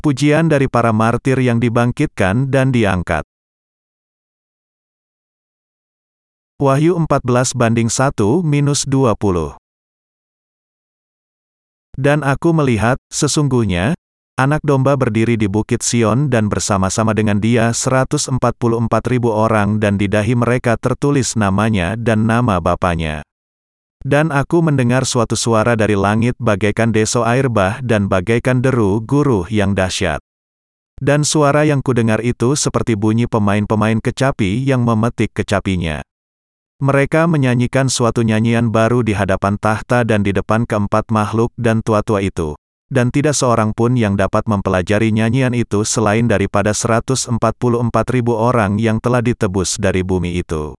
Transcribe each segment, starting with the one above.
Pujian dari para martir yang dibangkitkan dan diangkat. Wahyu 14 banding 1 minus 20. Dan aku melihat, sesungguhnya, anak domba berdiri di bukit Sion dan bersama-sama dengan dia 144 ribu orang dan di dahi mereka tertulis namanya dan nama bapaknya. Dan aku mendengar suatu suara dari langit bagaikan deso air bah dan bagaikan deru guru yang dahsyat. Dan suara yang kudengar itu seperti bunyi pemain-pemain kecapi yang memetik kecapinya. Mereka menyanyikan suatu nyanyian baru di hadapan tahta dan di depan keempat makhluk dan tua-tua itu. Dan tidak seorang pun yang dapat mempelajari nyanyian itu selain daripada 144 ribu orang yang telah ditebus dari bumi itu.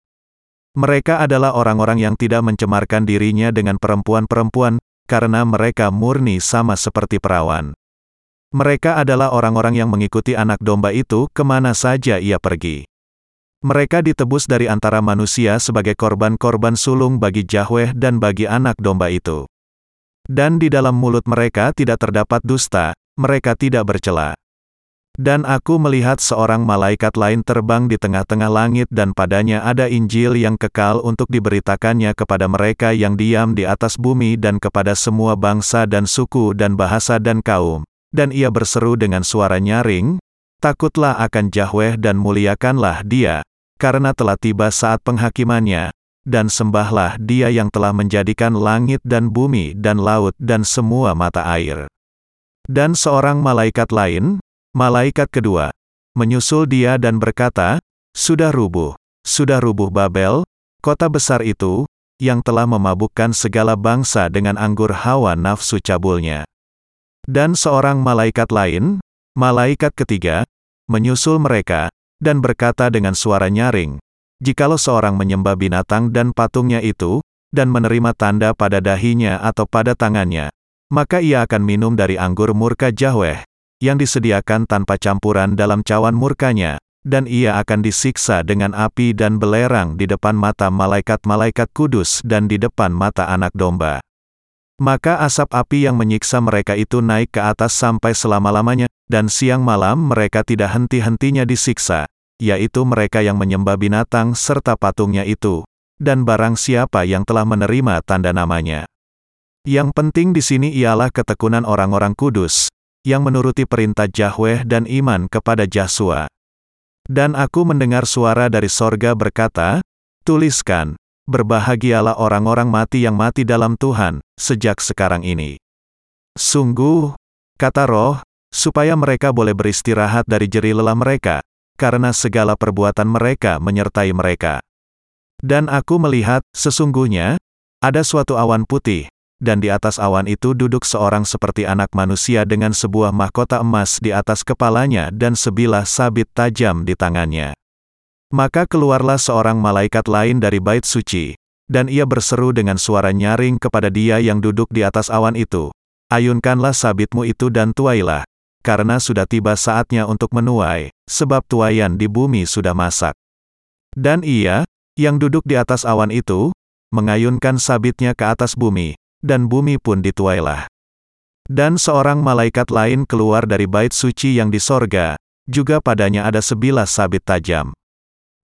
Mereka adalah orang-orang yang tidak mencemarkan dirinya dengan perempuan-perempuan, karena mereka murni sama seperti perawan. Mereka adalah orang-orang yang mengikuti anak domba itu ke mana saja ia pergi. Mereka ditebus dari antara manusia sebagai korban-korban sulung bagi Yahweh dan bagi anak domba itu. Dan di dalam mulut mereka tidak terdapat dusta, mereka tidak bercela. Dan aku melihat seorang malaikat lain terbang di tengah-tengah langit dan padanya ada Injil yang kekal untuk diberitakannya kepada mereka yang diam di atas bumi dan kepada semua bangsa dan suku dan bahasa dan kaum. Dan ia berseru dengan suara nyaring, Takutlah akan Yahweh dan muliakanlah dia, karena telah tiba saat penghakimannya, dan sembahlah dia yang telah menjadikan langit dan bumi dan laut dan semua mata air. Dan seorang malaikat lain, Malaikat kedua, menyusul dia dan berkata, Sudah rubuh, sudah rubuh Babel, kota besar itu, yang telah memabukkan segala bangsa dengan anggur hawa nafsu cabulnya. Dan seorang malaikat lain, malaikat ketiga, menyusul mereka, dan berkata dengan suara nyaring, Jikalau seorang menyembah binatang dan patungnya itu, dan menerima tanda pada dahinya atau pada tangannya, maka ia akan minum dari anggur murka Yahweh, yang disediakan tanpa campuran dalam cawan murkanya, dan ia akan disiksa dengan api dan belerang di depan mata malaikat-malaikat kudus dan di depan mata anak domba. Maka asap api yang menyiksa mereka itu naik ke atas sampai selama-lamanya, dan siang malam mereka tidak henti-hentinya disiksa, yaitu mereka yang menyembah binatang serta patungnya itu, dan barang siapa yang telah menerima tanda namanya. Yang penting di sini ialah ketekunan orang-orang kudus, yang menuruti perintah Yahweh dan iman kepada Yahsua. Dan aku mendengar suara dari sorga berkata, Tuliskan, berbahagialah orang-orang mati yang mati dalam Tuhan, sejak sekarang ini. Sungguh, kata roh, supaya mereka boleh beristirahat dari jeri lelah mereka, karena segala perbuatan mereka menyertai mereka. Dan aku melihat, sesungguhnya, ada suatu awan putih, dan di atas awan itu duduk seorang seperti anak manusia dengan sebuah mahkota emas di atas kepalanya dan sebilah sabit tajam di tangannya. Maka keluarlah seorang malaikat lain dari bait suci, dan ia berseru dengan suara nyaring kepada dia yang duduk di atas awan itu, Ayunkanlah sabitmu itu dan tuailah, karena sudah tiba saatnya untuk menuai, sebab tuayan di bumi sudah masak. Dan ia, yang duduk di atas awan itu, mengayunkan sabitnya ke atas bumi, dan bumi pun dituailah. Dan seorang malaikat lain keluar dari bait suci yang di sorga, juga padanya ada sebilah sabit tajam.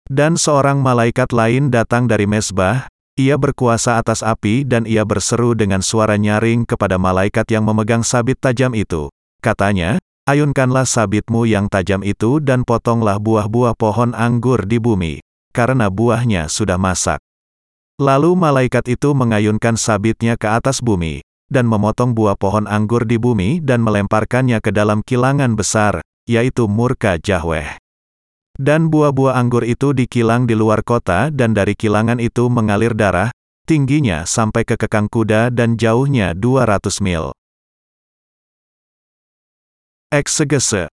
Dan seorang malaikat lain datang dari mesbah, ia berkuasa atas api dan ia berseru dengan suara nyaring kepada malaikat yang memegang sabit tajam itu. Katanya, ayunkanlah sabitmu yang tajam itu dan potonglah buah-buah pohon anggur di bumi, karena buahnya sudah masak. Lalu malaikat itu mengayunkan sabitnya ke atas bumi, dan memotong buah pohon anggur di bumi dan melemparkannya ke dalam kilangan besar, yaitu murka Yahweh. Dan buah-buah anggur itu dikilang di luar kota dan dari kilangan itu mengalir darah, tingginya sampai ke kekang kuda dan jauhnya 200 mil. Eksegese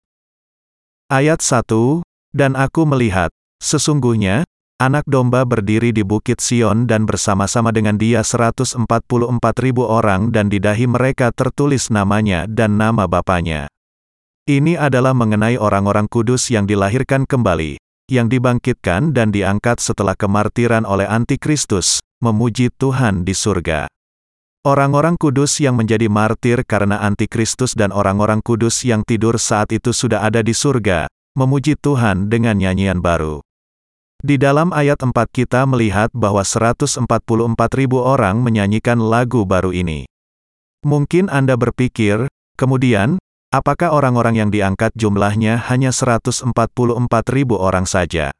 Ayat 1, Dan aku melihat, sesungguhnya, Anak domba berdiri di bukit Sion dan bersama-sama dengan dia 144 ribu orang dan di dahi mereka tertulis namanya dan nama bapaknya. Ini adalah mengenai orang-orang kudus yang dilahirkan kembali, yang dibangkitkan dan diangkat setelah kemartiran oleh antikristus, memuji Tuhan di surga. Orang-orang kudus yang menjadi martir karena antikristus dan orang-orang kudus yang tidur saat itu sudah ada di surga, memuji Tuhan dengan nyanyian baru. Di dalam ayat 4 kita melihat bahwa 144 ribu orang menyanyikan lagu baru ini. Mungkin Anda berpikir, kemudian, apakah orang-orang yang diangkat jumlahnya hanya 144 ribu orang saja?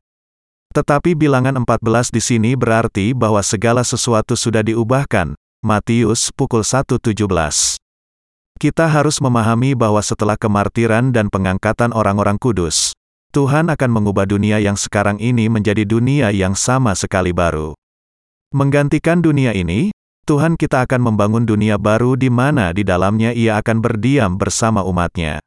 Tetapi bilangan 14 di sini berarti bahwa segala sesuatu sudah diubahkan, Matius pukul 1.17. Kita harus memahami bahwa setelah kemartiran dan pengangkatan orang-orang kudus, Tuhan akan mengubah dunia yang sekarang ini menjadi dunia yang sama sekali baru. Menggantikan dunia ini, Tuhan kita akan membangun dunia baru di mana di dalamnya ia akan berdiam bersama umatnya.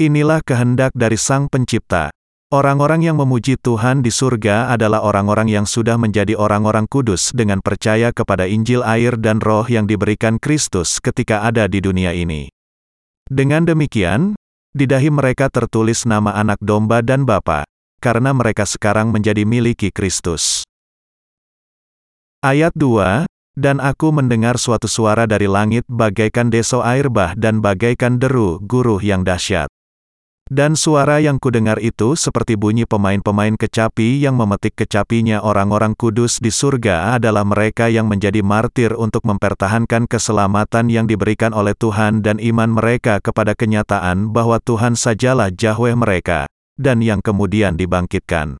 Inilah kehendak dari Sang Pencipta, Orang-orang yang memuji Tuhan di surga adalah orang-orang yang sudah menjadi orang-orang kudus dengan percaya kepada Injil air dan roh yang diberikan Kristus ketika ada di dunia ini. Dengan demikian, di dahi mereka tertulis nama anak domba dan bapa, karena mereka sekarang menjadi miliki Kristus. Ayat 2, Dan aku mendengar suatu suara dari langit bagaikan deso air bah dan bagaikan deru guruh yang dahsyat. Dan suara yang kudengar itu seperti bunyi pemain-pemain kecapi yang memetik kecapinya orang-orang kudus di surga adalah mereka yang menjadi martir untuk mempertahankan keselamatan yang diberikan oleh Tuhan dan iman mereka kepada kenyataan bahwa Tuhan sajalah Yahweh mereka, dan yang kemudian dibangkitkan.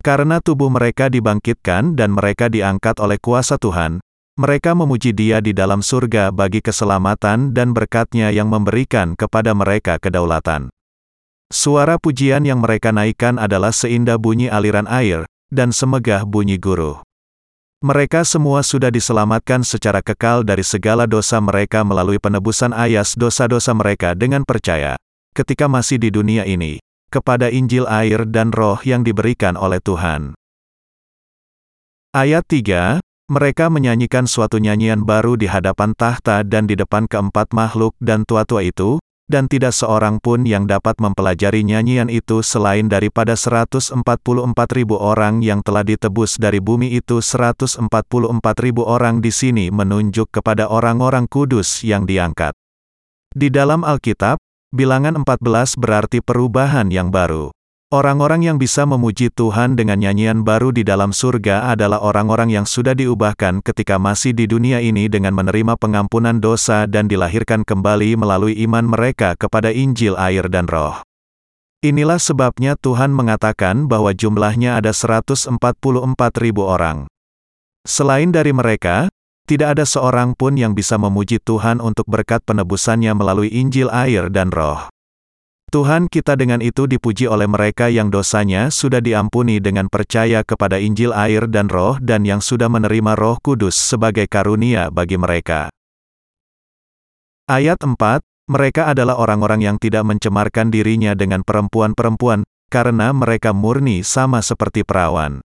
Karena tubuh mereka dibangkitkan dan mereka diangkat oleh kuasa Tuhan, mereka memuji dia di dalam surga bagi keselamatan dan berkatnya yang memberikan kepada mereka kedaulatan. Suara pujian yang mereka naikkan adalah seindah bunyi aliran air, dan semegah bunyi guru. Mereka semua sudah diselamatkan secara kekal dari segala dosa mereka melalui penebusan ayas dosa-dosa mereka dengan percaya, ketika masih di dunia ini, kepada Injil air dan roh yang diberikan oleh Tuhan. Ayat 3, mereka menyanyikan suatu nyanyian baru di hadapan tahta dan di depan keempat makhluk dan tua-tua itu, dan tidak seorang pun yang dapat mempelajari nyanyian itu selain daripada 144 ribu orang yang telah ditebus dari bumi itu 144 ribu orang di sini menunjuk kepada orang-orang kudus yang diangkat. Di dalam Alkitab, bilangan 14 berarti perubahan yang baru. Orang-orang yang bisa memuji Tuhan dengan nyanyian baru di dalam surga adalah orang-orang yang sudah diubahkan ketika masih di dunia ini dengan menerima pengampunan dosa dan dilahirkan kembali melalui iman mereka kepada Injil air dan roh. Inilah sebabnya Tuhan mengatakan bahwa jumlahnya ada 144 ribu orang. Selain dari mereka, tidak ada seorang pun yang bisa memuji Tuhan untuk berkat penebusannya melalui Injil air dan roh. Tuhan kita dengan itu dipuji oleh mereka yang dosanya sudah diampuni dengan percaya kepada Injil air dan roh dan yang sudah menerima roh kudus sebagai karunia bagi mereka. Ayat 4, mereka adalah orang-orang yang tidak mencemarkan dirinya dengan perempuan-perempuan, karena mereka murni sama seperti perawan.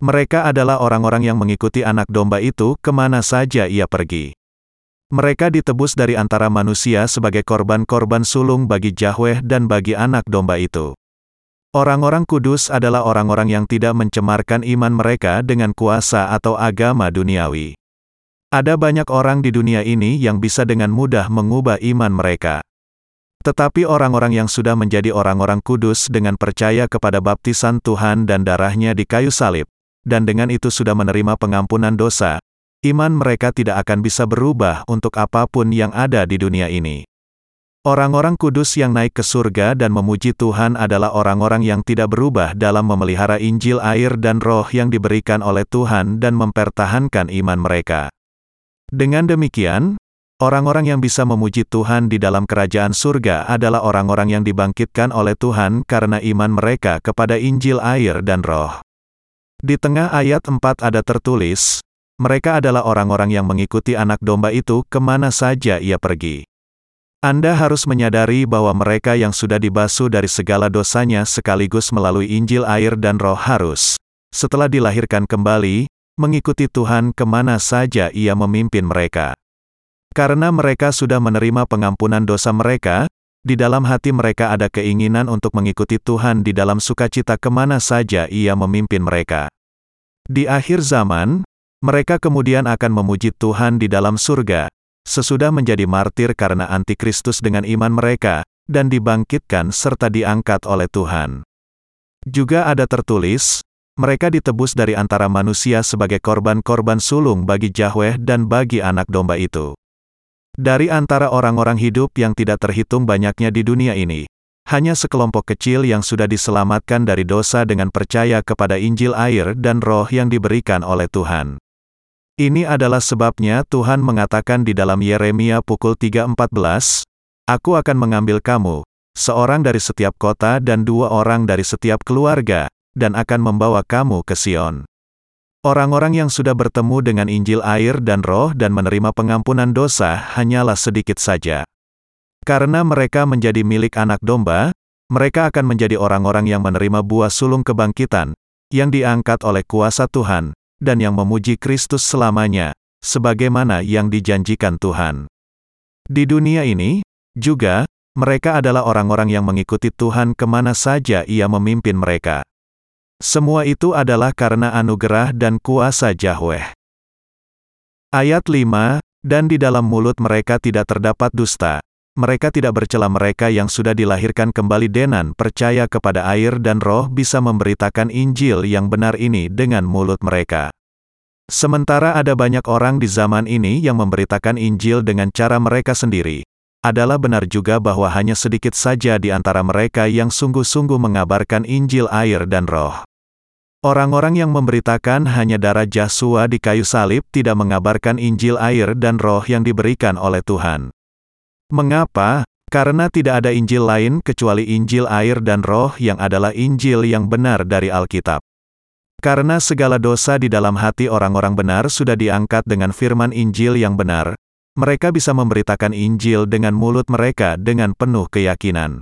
Mereka adalah orang-orang yang mengikuti anak domba itu ke mana saja ia pergi. Mereka ditebus dari antara manusia sebagai korban-korban sulung bagi Yahweh dan bagi anak domba itu. Orang-orang kudus adalah orang-orang yang tidak mencemarkan iman mereka dengan kuasa atau agama duniawi. Ada banyak orang di dunia ini yang bisa dengan mudah mengubah iman mereka. Tetapi orang-orang yang sudah menjadi orang-orang kudus dengan percaya kepada baptisan Tuhan dan darahnya di kayu salib, dan dengan itu sudah menerima pengampunan dosa, iman mereka tidak akan bisa berubah untuk apa pun yang ada di dunia ini. Orang-orang kudus yang naik ke surga dan memuji Tuhan adalah orang-orang yang tidak berubah dalam memelihara Injil air dan roh yang diberikan oleh Tuhan dan mempertahankan iman mereka. Dengan demikian, orang-orang yang bisa memuji Tuhan di dalam kerajaan surga adalah orang-orang yang dibangkitkan oleh Tuhan karena iman mereka kepada Injil air dan roh. Di tengah ayat 4 ada tertulis, mereka adalah orang-orang yang mengikuti anak domba itu ke mana saja ia pergi. Anda harus menyadari bahwa mereka yang sudah dibasuh dari segala dosanya sekaligus melalui Injil air dan roh harus, setelah dilahirkan kembali, mengikuti Tuhan ke mana saja ia memimpin mereka. Karena mereka sudah menerima pengampunan dosa mereka, di dalam hati mereka ada keinginan untuk mengikuti Tuhan di dalam sukacita ke mana saja ia memimpin mereka. Di akhir zaman, Mereka kemudian akan memuji Tuhan di dalam surga, sesudah menjadi martir karena antikristus dengan iman mereka, dan dibangkitkan serta diangkat oleh Tuhan. Juga ada tertulis, mereka ditebus dari antara manusia sebagai korban-korban sulung bagi Yahweh dan bagi anak domba itu. Dari antara orang-orang hidup yang tidak terhitung banyaknya di dunia ini, hanya sekelompok kecil yang sudah diselamatkan dari dosa dengan percaya kepada Injil air dan roh yang diberikan oleh Tuhan. Ini adalah sebabnya Tuhan mengatakan di dalam Yeremia pukul 3.14, Aku akan mengambil kamu, seorang dari setiap kota dan dua orang dari setiap keluarga, dan akan membawa kamu ke Sion. Orang-orang yang sudah bertemu dengan Injil air dan roh dan menerima pengampunan dosa hanyalah sedikit saja. Karena mereka menjadi milik anak domba, mereka akan menjadi orang-orang yang menerima buah sulung kebangkitan, yang diangkat oleh kuasa Tuhan, dan yang memuji Kristus selamanya, sebagaimana yang dijanjikan Tuhan. Di dunia ini, juga, mereka adalah orang-orang yang mengikuti Tuhan ke mana saja ia memimpin mereka. Semua itu adalah karena anugerah dan kuasa Yahweh. Ayat 5, dan di dalam mulut mereka tidak terdapat dusta. Mereka tidak bercela mereka yang sudah dilahirkan kembali denan percaya kepada air dan roh bisa memberitakan Injil yang benar ini dengan mulut mereka. Sementara ada banyak orang di zaman ini yang memberitakan Injil dengan cara mereka sendiri, adalah benar juga bahwa hanya sedikit saja di antara mereka yang sungguh-sungguh mengabarkan Injil air dan roh. Orang-orang yang memberitakan hanya darah Yesua di kayu salib tidak mengabarkan Injil air dan roh yang diberikan oleh Tuhan. Mengapa? Karena tidak ada Injil lain kecuali Injil air dan roh yang adalah Injil yang benar dari Alkitab. Karena segala dosa di dalam hati orang-orang benar sudah diangkat dengan firman Injil yang benar, mereka bisa memberitakan Injil dengan mulut mereka dengan penuh keyakinan.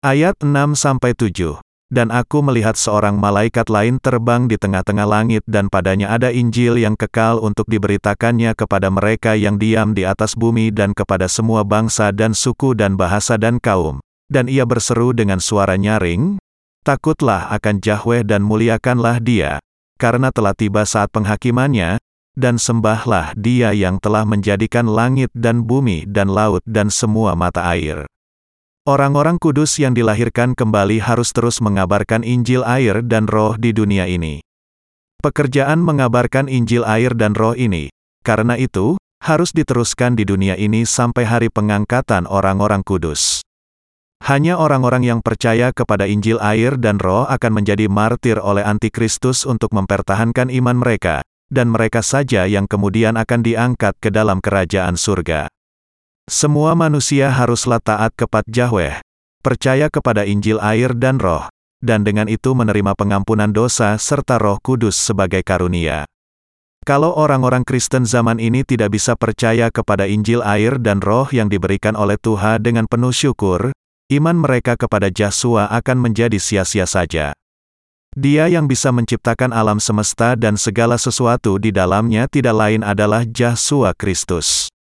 Ayat 6-7 Dan aku melihat seorang malaikat lain terbang di tengah-tengah langit dan padanya ada Injil yang kekal untuk diberitakannya kepada mereka yang diam di atas bumi dan kepada semua bangsa dan suku dan bahasa dan kaum. Dan ia berseru dengan suara nyaring, Takutlah akan Yahweh dan muliakanlah dia, karena telah tiba saat penghakimannya, dan sembahlah dia yang telah menjadikan langit dan bumi dan laut dan semua mata air. Orang-orang kudus yang dilahirkan kembali harus terus mengabarkan Injil air dan roh di dunia ini. Pekerjaan mengabarkan Injil air dan roh ini, karena itu, harus diteruskan di dunia ini sampai hari pengangkatan orang-orang kudus. Hanya orang-orang yang percaya kepada Injil air dan roh akan menjadi martir oleh antikristus untuk mempertahankan iman mereka, dan mereka saja yang kemudian akan diangkat ke dalam kerajaan surga. Semua manusia haruslah taat kepada Yahweh, percaya kepada Injil air dan roh, dan dengan itu menerima pengampunan dosa serta roh kudus sebagai karunia. Kalau orang-orang Kristen zaman ini tidak bisa percaya kepada Injil air dan roh yang diberikan oleh Tuhan dengan penuh syukur, iman mereka kepada Yesua akan menjadi sia-sia saja. Dia yang bisa menciptakan alam semesta dan segala sesuatu di dalamnya tidak lain adalah Yesus Kristus.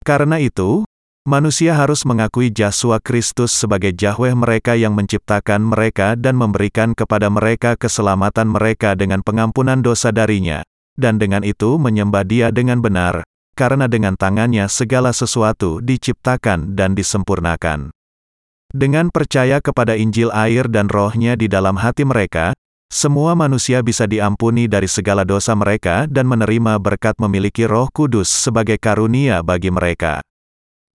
Karena itu, manusia harus mengakui Yesus Kristus sebagai Yahweh mereka yang menciptakan mereka dan memberikan kepada mereka keselamatan mereka dengan pengampunan dosa darinya, dan dengan itu menyembah dia dengan benar, karena dengan tangannya segala sesuatu diciptakan dan disempurnakan. Dengan percaya kepada Injil air dan rohnya di dalam hati mereka, semua manusia bisa diampuni dari segala dosa mereka dan menerima berkat memiliki roh kudus sebagai karunia bagi mereka.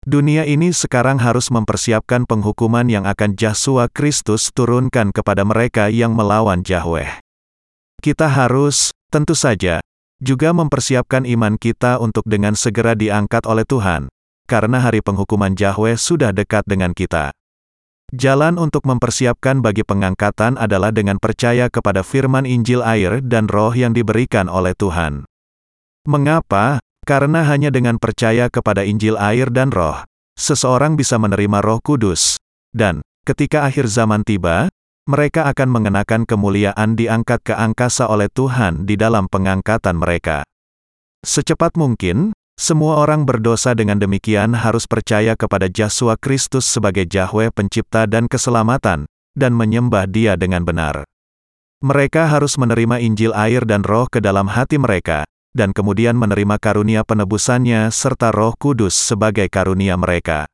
Dunia ini sekarang harus mempersiapkan penghukuman yang akan Yesus Kristus turunkan kepada mereka yang melawan Yahweh. Kita harus, tentu saja, juga mempersiapkan iman kita untuk dengan segera diangkat oleh Tuhan, karena hari penghukuman Yahweh sudah dekat dengan kita. Jalan untuk mempersiapkan bagi pengangkatan adalah dengan percaya kepada firman Injil air dan roh yang diberikan oleh Tuhan. Mengapa? Karena hanya dengan percaya kepada Injil air dan roh, seseorang bisa menerima roh kudus. Dan, ketika akhir zaman tiba, mereka akan mengenakan kemuliaan diangkat ke angkasa oleh Tuhan di dalam pengangkatan mereka. Secepat mungkin, semua orang berdosa dengan demikian harus percaya kepada Yesus Kristus sebagai Yahweh pencipta dan keselamatan, dan menyembah dia dengan benar. Mereka harus menerima Injil air dan roh ke dalam hati mereka, dan kemudian menerima karunia penebusannya serta roh kudus sebagai karunia mereka.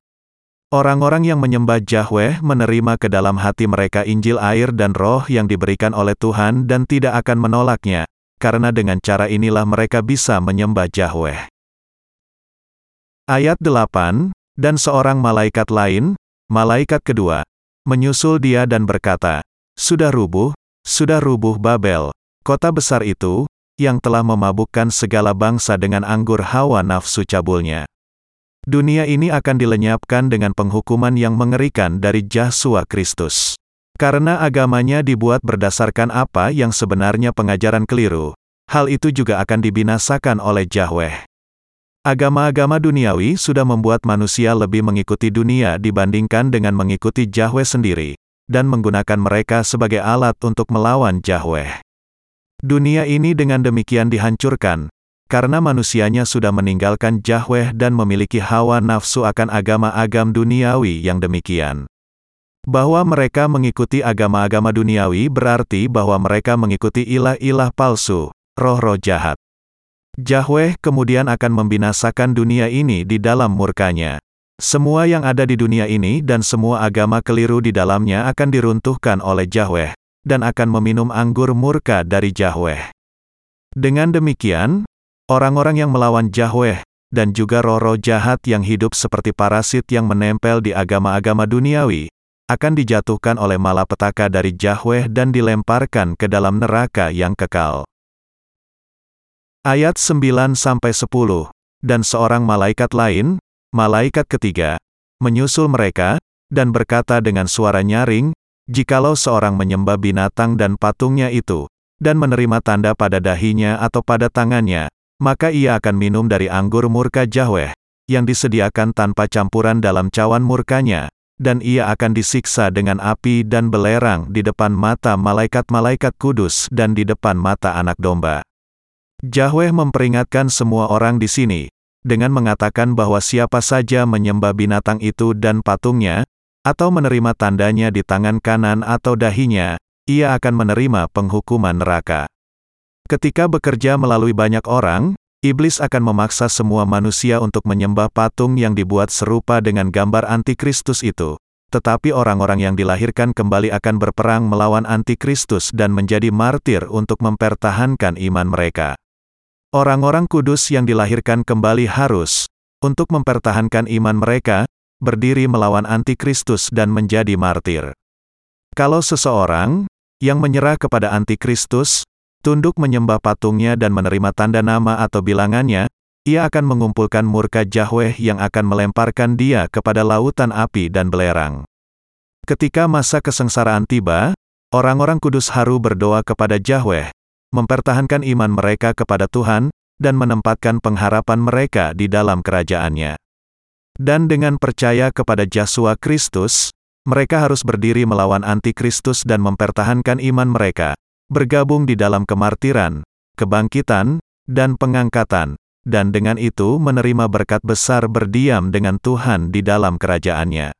Orang-orang yang menyembah Yahweh menerima ke dalam hati mereka Injil air dan roh yang diberikan oleh Tuhan dan tidak akan menolaknya, karena dengan cara inilah mereka bisa menyembah Yahweh. Ayat 8, Dan seorang malaikat lain, malaikat kedua, menyusul dia dan berkata, Sudah rubuh, sudah rubuh Babel, kota besar itu, yang telah memabukkan segala bangsa dengan anggur hawa nafsu cabulnya. Dunia ini akan dilenyapkan dengan penghukuman yang mengerikan dari Yesus Kristus. Karena agamanya dibuat berdasarkan apa yang sebenarnya pengajaran keliru, hal itu juga akan dibinasakan oleh Yahweh. Agama-agama duniawi sudah membuat manusia lebih mengikuti dunia dibandingkan dengan mengikuti Yahweh sendiri, dan menggunakan mereka sebagai alat untuk melawan Yahweh. Dunia ini dengan demikian dihancurkan, karena manusianya sudah meninggalkan Yahweh dan memiliki hawa nafsu akan agama-agam duniawi yang demikian. Bahwa mereka mengikuti agama-agama duniawi berarti bahwa mereka mengikuti ilah-ilah palsu, roh-roh jahat. Yahweh kemudian akan membinasakan dunia ini di dalam murkanya. Semua yang ada di dunia ini dan semua agama keliru di dalamnya akan diruntuhkan oleh Yahweh, dan akan meminum anggur murka dari Yahweh. Dengan demikian, Orang-orang yang melawan Yahweh, dan juga roh-roh jahat yang hidup seperti parasit yang menempel di agama-agama duniawi, akan dijatuhkan oleh malapetaka dari Yahweh dan dilemparkan ke dalam neraka yang kekal. Ayat 9-10 Dan seorang malaikat lain, malaikat ketiga, menyusul mereka, dan berkata dengan suara nyaring, Jikalau seorang menyembah binatang dan patungnya itu, dan menerima tanda pada dahinya atau pada tangannya, maka ia akan minum dari anggur murka Yahweh, yang disediakan tanpa campuran dalam cawan murkanya, dan ia akan disiksa dengan api dan belerang di depan mata malaikat-malaikat kudus dan di depan mata anak domba. Yahweh memperingatkan semua orang di sini, dengan mengatakan bahwa siapa saja menyembah binatang itu dan patungnya, atau menerima tandanya di tangan kanan atau dahinya, ia akan menerima penghukuman neraka. Ketika bekerja melalui banyak orang, iblis akan memaksa semua manusia untuk menyembah patung yang dibuat serupa dengan gambar antikristus itu. Tetapi orang-orang yang dilahirkan kembali akan berperang melawan antikristus dan menjadi martir untuk mempertahankan iman mereka. Orang-orang kudus yang dilahirkan kembali harus, untuk mempertahankan iman mereka, berdiri melawan antikristus dan menjadi martir. Kalau seseorang yang menyerah kepada antikristus, tunduk menyembah patungnya dan menerima tanda nama atau bilangannya, ia akan mengumpulkan murka Yahweh yang akan melemparkan dia kepada lautan api dan belerang. Ketika masa kesengsaraan tiba, orang-orang kudus haru berdoa kepada Yahweh, mempertahankan iman mereka kepada Tuhan, dan menempatkan pengharapan mereka di dalam kerajaannya. Dan dengan percaya kepada Yesus Kristus, mereka harus berdiri melawan antikristus dan mempertahankan iman mereka, bergabung di dalam kemartiran, kebangkitan, dan pengangkatan, dan dengan itu menerima berkat besar berdiam dengan Tuhan di dalam kerajaannya.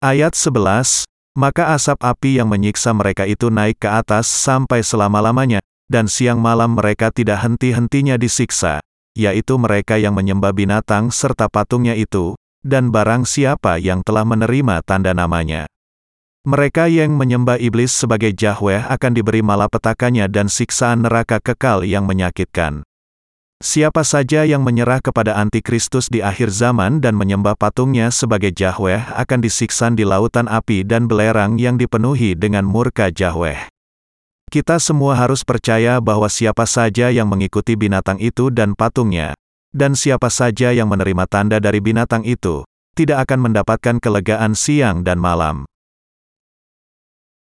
Ayat 11, Maka asap api yang menyiksa mereka itu naik ke atas sampai selama-lamanya, dan siang malam mereka tidak henti-hentinya disiksa, yaitu mereka yang menyembah binatang serta patungnya itu, dan barang siapa yang telah menerima tanda namanya. Mereka yang menyembah iblis sebagai Yahweh akan diberi malapetakannya dan siksaan neraka kekal yang menyakitkan. Siapa saja yang menyerah kepada antikristus di akhir zaman dan menyembah patungnya sebagai Yahweh akan disiksa di lautan api dan belerang yang dipenuhi dengan murka Yahweh. Kita semua harus percaya bahwa siapa saja yang mengikuti binatang itu dan patungnya, dan siapa saja yang menerima tanda dari binatang itu, tidak akan mendapatkan kelegaan siang dan malam.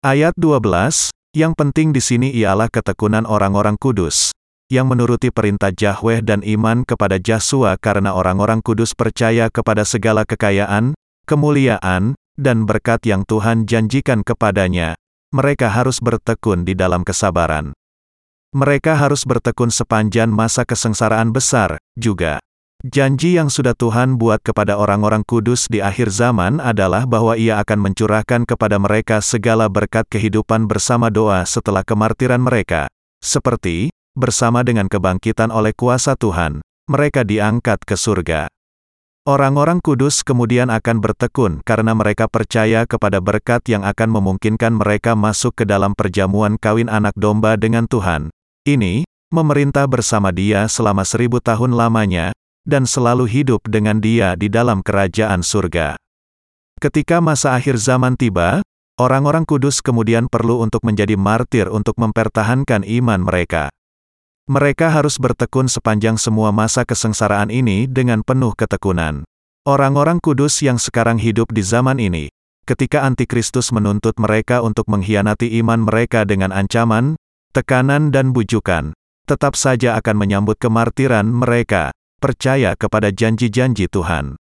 Ayat 12, yang penting di sini ialah ketekunan orang-orang kudus, yang menuruti perintah Yahweh dan iman kepada Yahshua karena orang-orang kudus percaya kepada segala kekayaan, kemuliaan, dan berkat yang Tuhan janjikan kepadanya, mereka harus bertekun di dalam kesabaran. Mereka harus bertekun sepanjang masa kesengsaraan besar, juga. Janji yang sudah Tuhan buat kepada orang-orang kudus di akhir zaman adalah bahwa Ia akan mencurahkan kepada mereka segala berkat kehidupan bersama doa setelah kemartiran mereka, seperti bersama dengan kebangkitan oleh kuasa Tuhan, mereka diangkat ke surga. Orang-orang kudus kemudian akan bertekun karena mereka percaya kepada berkat yang akan memungkinkan mereka masuk ke dalam perjamuan kawin anak domba dengan Tuhan. Ini, memerintah bersama dia selama seribu tahun lamanya, dan selalu hidup dengan dia di dalam kerajaan surga. Ketika masa akhir zaman tiba, orang-orang kudus kemudian perlu untuk menjadi martir untuk mempertahankan iman mereka. Mereka harus bertekun sepanjang semua masa kesengsaraan ini dengan penuh ketekunan. Orang-orang kudus yang sekarang hidup di zaman ini, ketika antikristus menuntut mereka untuk mengkhianati iman mereka dengan ancaman, tekanan dan bujukan, tetap saja akan menyambut kemartiran mereka, percaya kepada janji-janji Tuhan.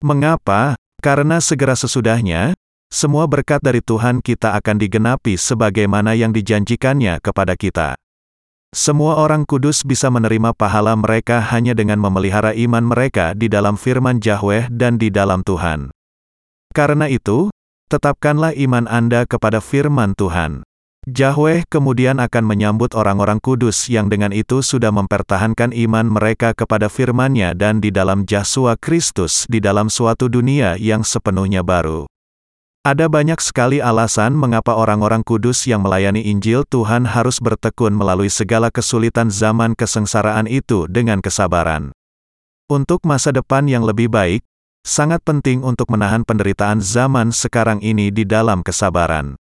Mengapa? Karena segera sesudahnya, semua berkat dari Tuhan kita akan digenapi sebagaimana yang dijanjikannya kepada kita. Semua orang kudus bisa menerima pahala mereka hanya dengan memelihara iman mereka di dalam firman Yahweh dan di dalam Tuhan. Karena itu, tetapkanlah iman Anda kepada firman Tuhan. Yahweh kemudian akan menyambut orang-orang kudus yang dengan itu sudah mempertahankan iman mereka kepada firman-Nya dan di dalam Yesus Kristus di dalam suatu dunia yang sepenuhnya baru. Ada banyak sekali alasan mengapa orang-orang kudus yang melayani Injil Tuhan harus bertekun melalui segala kesulitan zaman kesengsaraan itu dengan kesabaran. Untuk masa depan yang lebih baik, sangat penting untuk menahan penderitaan zaman sekarang ini di dalam kesabaran.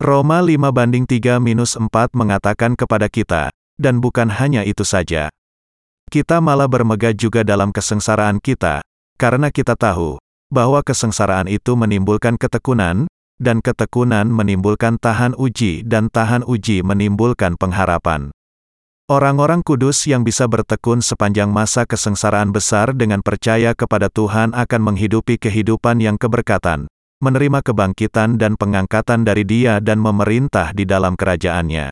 Roma 5 banding 3 minus 4 mengatakan kepada kita, dan bukan hanya itu saja. Kita malah bermegah juga dalam kesengsaraan kita, karena kita tahu, bahwa kesengsaraan itu menimbulkan ketekunan, dan ketekunan menimbulkan tahan uji dan tahan uji menimbulkan pengharapan. Orang-orang kudus yang bisa bertekun sepanjang masa kesengsaraan besar dengan percaya kepada Tuhan akan menghidupi kehidupan yang keberkatan, menerima kebangkitan dan pengangkatan dari dia dan memerintah di dalam kerajaannya.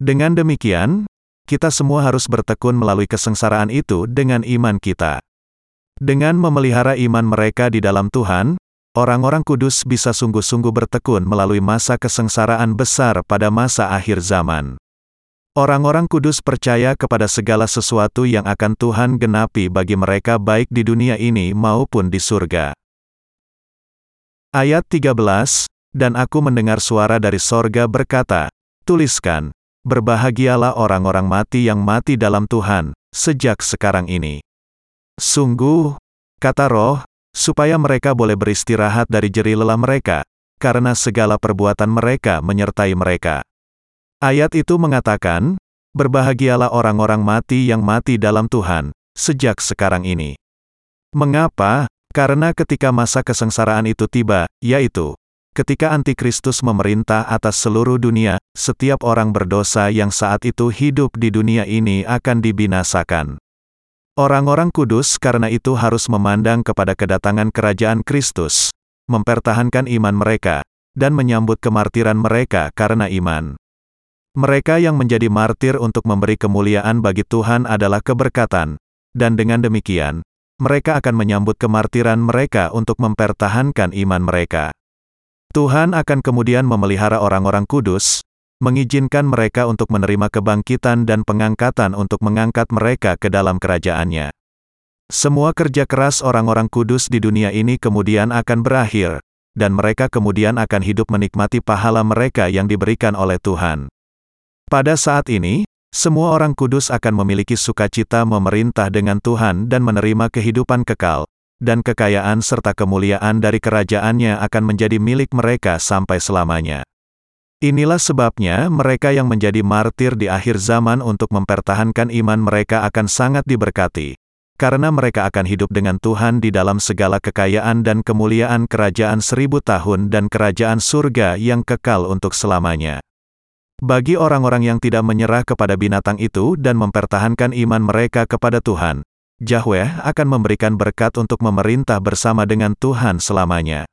Dengan demikian, kita semua harus bertekun melalui kesengsaraan itu dengan iman kita. Dengan memelihara iman mereka di dalam Tuhan, orang-orang kudus bisa sungguh-sungguh bertekun melalui masa kesengsaraan besar pada masa akhir zaman. Orang-orang kudus percaya kepada segala sesuatu yang akan Tuhan genapi bagi mereka baik di dunia ini maupun di surga. Ayat 13, Dan aku mendengar suara dari sorga berkata, Tuliskan, Berbahagialah orang-orang mati yang mati dalam Tuhan, sejak sekarang ini. Sungguh, kata roh, supaya mereka boleh beristirahat dari jeri lelah mereka, karena segala perbuatan mereka menyertai mereka. Ayat itu mengatakan, Berbahagialah orang-orang mati yang mati dalam Tuhan, sejak sekarang ini. Mengapa? Karena ketika masa kesengsaraan itu tiba, yaitu ketika antikristus memerintah atas seluruh dunia, setiap orang berdosa yang saat itu hidup di dunia ini akan dibinasakan. Orang-orang kudus karena itu harus memandang kepada kedatangan kerajaan Kristus, mempertahankan iman mereka, dan menyambut kemartiran mereka karena iman. Mereka yang menjadi martir untuk memberi kemuliaan bagi Tuhan adalah keberkatan, dan dengan demikian, mereka akan menyambut kemartiran mereka untuk mempertahankan iman mereka. Tuhan akan kemudian memelihara orang-orang kudus, mengizinkan mereka untuk menerima kebangkitan dan pengangkatan untuk mengangkat mereka ke dalam kerajaannya. Semua kerja keras orang-orang kudus di dunia ini kemudian akan berakhir, dan mereka kemudian akan hidup menikmati pahala mereka yang diberikan oleh Tuhan. Pada saat ini, semua orang kudus akan memiliki sukacita memerintah dengan Tuhan dan menerima kehidupan kekal, dan kekayaan serta kemuliaan dari kerajaannya akan menjadi milik mereka sampai selamanya. Inilah sebabnya mereka yang menjadi martir di akhir zaman untuk mempertahankan iman mereka akan sangat diberkati, karena mereka akan hidup dengan Tuhan di dalam segala kekayaan dan kemuliaan kerajaan seribu tahun dan kerajaan surga yang kekal untuk selamanya. Bagi orang-orang yang tidak menyerah kepada binatang itu dan mempertahankan iman mereka kepada Tuhan, Yahweh akan memberikan berkat untuk memerintah bersama dengan Tuhan selamanya.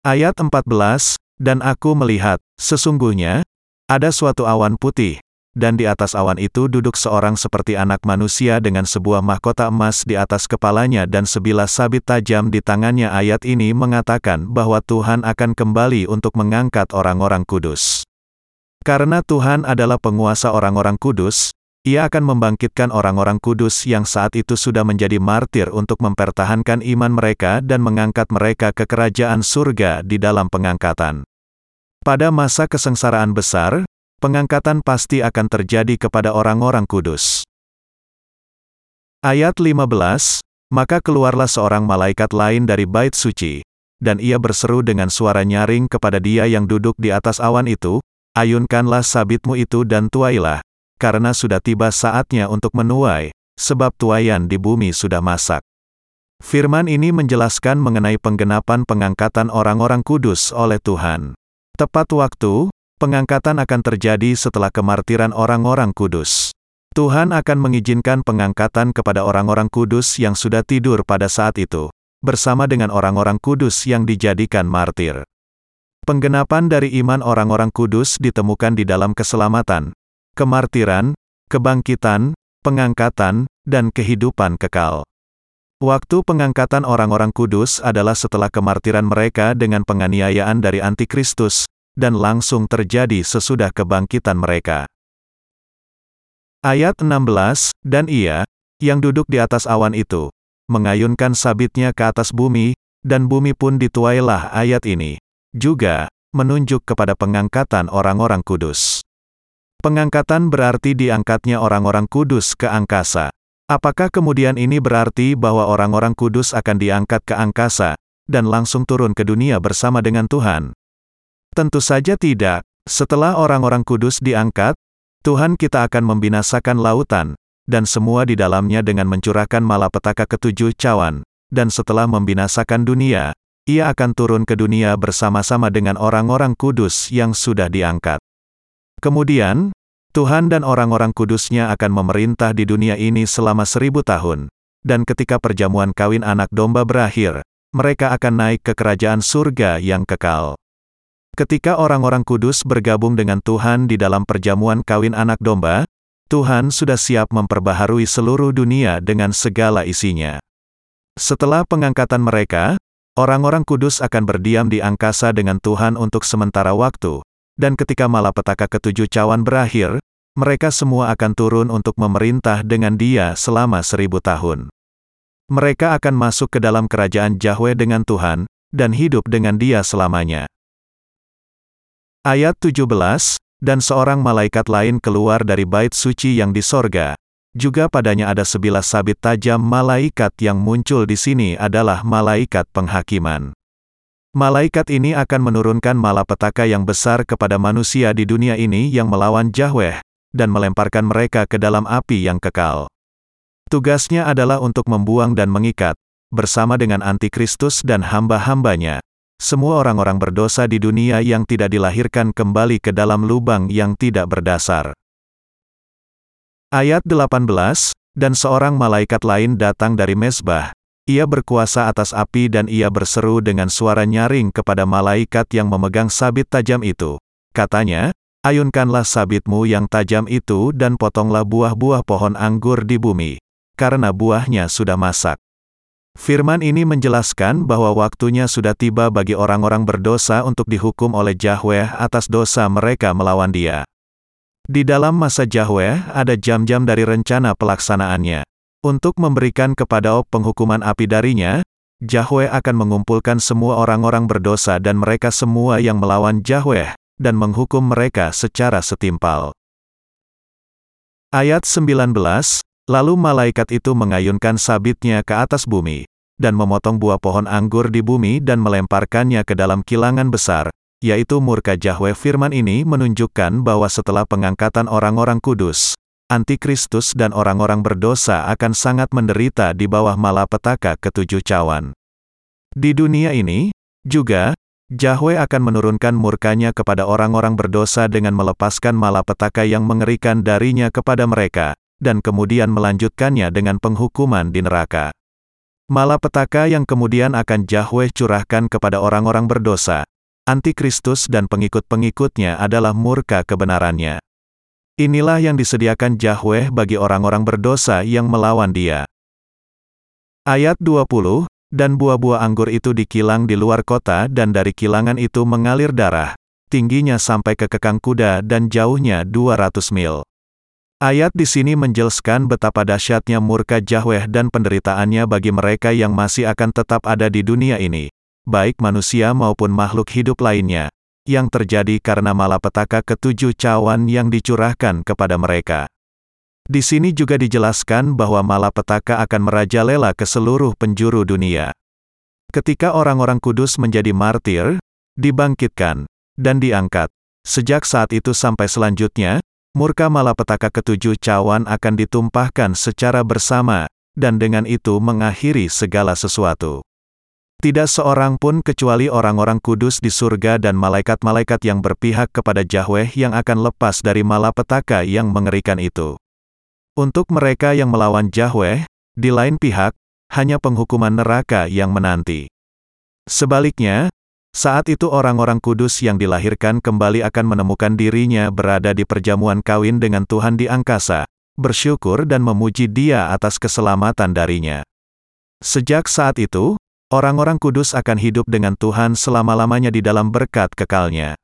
Ayat 14, Dan aku melihat, sesungguhnya, ada suatu awan putih, dan di atas awan itu duduk seorang seperti anak manusia dengan sebuah mahkota emas di atas kepalanya dan sebilah sabit tajam di tangannya. Ayat ini mengatakan bahwa Tuhan akan kembali untuk mengangkat orang-orang kudus. Karena Tuhan adalah penguasa orang-orang kudus, ia akan membangkitkan orang-orang kudus yang saat itu sudah menjadi martir untuk mempertahankan iman mereka dan mengangkat mereka ke kerajaan surga di dalam pengangkatan. Pada masa kesengsaraan besar, pengangkatan pasti akan terjadi kepada orang-orang kudus. Ayat 15, Maka keluarlah seorang malaikat lain dari bait suci, dan ia berseru dengan suara nyaring kepada dia yang duduk di atas awan itu, Ayunkanlah sabitmu itu dan tuailah, karena sudah tiba saatnya untuk menuai, sebab tuayan di bumi sudah masak. Firman ini menjelaskan mengenai penggenapan pengangkatan orang-orang kudus oleh Tuhan. Tepat waktu, pengangkatan akan terjadi setelah kemartiran orang-orang kudus. Tuhan akan mengizinkan pengangkatan kepada orang-orang kudus yang sudah tidur pada saat itu, bersama dengan orang-orang kudus yang dijadikan martir. Penggenapan dari iman orang-orang kudus ditemukan di dalam keselamatan, kemartiran, kebangkitan, pengangkatan, dan kehidupan kekal. Waktu pengangkatan orang-orang kudus adalah setelah kemartiran mereka dengan penganiayaan dari antikristus, dan langsung terjadi sesudah kebangkitan mereka. Ayat 16, Dan ia, yang duduk di atas awan itu, mengayunkan sabitnya ke atas bumi, dan bumi pun dituailah ayat ini. Juga, menunjuk kepada pengangkatan orang-orang kudus. Pengangkatan berarti diangkatnya orang-orang kudus ke angkasa. Apakah kemudian ini berarti bahwa orang-orang kudus akan diangkat ke angkasa, dan langsung turun ke dunia bersama dengan Tuhan? Tentu saja tidak. Setelah orang-orang kudus diangkat, Tuhan kita akan membinasakan lautan, dan semua di dalamnya dengan mencurahkan malapetaka ketujuh cawan, dan setelah membinasakan dunia, ia akan turun ke dunia bersama-sama dengan orang-orang kudus yang sudah diangkat. Kemudian, Tuhan dan orang-orang kudusnya akan memerintah di dunia ini selama seribu tahun, dan ketika perjamuan kawin anak domba berakhir, mereka akan naik ke kerajaan surga yang kekal. Ketika orang-orang kudus bergabung dengan Tuhan di dalam perjamuan kawin anak domba, Tuhan sudah siap memperbaharui seluruh dunia dengan segala isinya. Setelah pengangkatan mereka, orang-orang kudus akan berdiam di angkasa dengan Tuhan untuk sementara waktu, dan ketika malapetaka ketujuh cawan berakhir, mereka semua akan turun untuk memerintah dengan dia selama seribu tahun. Mereka akan masuk ke dalam kerajaan Yahweh dengan Tuhan, dan hidup dengan dia selamanya. Ayat 17, Dan seorang malaikat lain keluar dari bait suci yang di sorga. Juga padanya ada sebilah sabit tajam malaikat yang muncul di sini adalah malaikat penghakiman. Malaikat ini akan menurunkan malapetaka yang besar kepada manusia di dunia ini yang melawan Yahweh, dan melemparkan mereka ke dalam api yang kekal. Tugasnya adalah untuk membuang dan mengikat, bersama dengan antikristus dan hamba-hambanya, semua orang-orang berdosa di dunia yang tidak dilahirkan kembali ke dalam lubang yang tidak berdasar. Ayat 18, Dan seorang malaikat lain datang dari mesbah, ia berkuasa atas api dan ia berseru dengan suara nyaring kepada malaikat yang memegang sabit tajam itu. Katanya, Ayunkanlah sabitmu yang tajam itu dan potonglah buah-buah pohon anggur di bumi, karena buahnya sudah masak. Firman ini menjelaskan bahwa waktunya sudah tiba bagi orang-orang berdosa untuk dihukum oleh Yahweh atas dosa mereka melawan dia. Di dalam masa Yahweh ada jam-jam dari rencana pelaksanaannya. Untuk memberikan kepada Ok penghukuman api darinya, Yahweh akan mengumpulkan semua orang-orang berdosa dan mereka semua yang melawan Yahweh, dan menghukum mereka secara setimpal. Ayat 19, Lalu malaikat itu mengayunkan sabitnya ke atas bumi, dan memotong buah pohon anggur di bumi dan melemparkannya ke dalam kilangan besar, yaitu murka Yahweh firman ini menunjukkan bahwa setelah pengangkatan orang-orang kudus, antikristus dan orang-orang berdosa akan sangat menderita di bawah malapetaka ketujuh cawan. Di dunia ini, juga, Yahweh akan menurunkan murkanya kepada orang-orang berdosa dengan melepaskan malapetaka yang mengerikan darinya kepada mereka, dan kemudian melanjutkannya dengan penghukuman di neraka. Malapetaka yang kemudian akan Yahweh curahkan kepada orang-orang berdosa, antikristus dan pengikut-pengikutnya adalah murka kebenarannya. Inilah yang disediakan Yahweh bagi orang-orang berdosa yang melawan dia. Ayat 20, Dan buah-buah anggur itu dikilang di luar kota dan dari kilangan itu mengalir darah, tingginya sampai ke kekang kuda dan jauhnya 200 mil. Ayat di sini menjelaskan betapa dahsyatnya murka Yahweh dan penderitaannya bagi mereka yang masih akan tetap ada di dunia ini, baik manusia maupun makhluk hidup lainnya, yang terjadi karena malapetaka ketujuh cawan yang dicurahkan kepada mereka. Di sini juga dijelaskan bahwa malapetaka akan merajalela ke seluruh penjuru dunia. Ketika orang-orang kudus menjadi martir, dibangkitkan, dan diangkat, sejak saat itu sampai selanjutnya, Murka malapetaka ketujuh cawan akan ditumpahkan secara bersama, dan dengan itu mengakhiri segala sesuatu. Tidak seorang pun kecuali orang-orang kudus di surga dan malaikat-malaikat yang berpihak kepada Yahweh yang akan lepas dari malapetaka yang mengerikan itu. Untuk mereka yang melawan Yahweh, di lain pihak, hanya penghukuman neraka yang menanti. Sebaliknya, saat itu orang-orang kudus yang dilahirkan kembali akan menemukan dirinya berada di perjamuan kawin dengan Tuhan di angkasa, bersyukur dan memuji dia atas keselamatan darinya. Sejak saat itu, orang-orang kudus akan hidup dengan Tuhan selama-lamanya di dalam berkat kekalnya.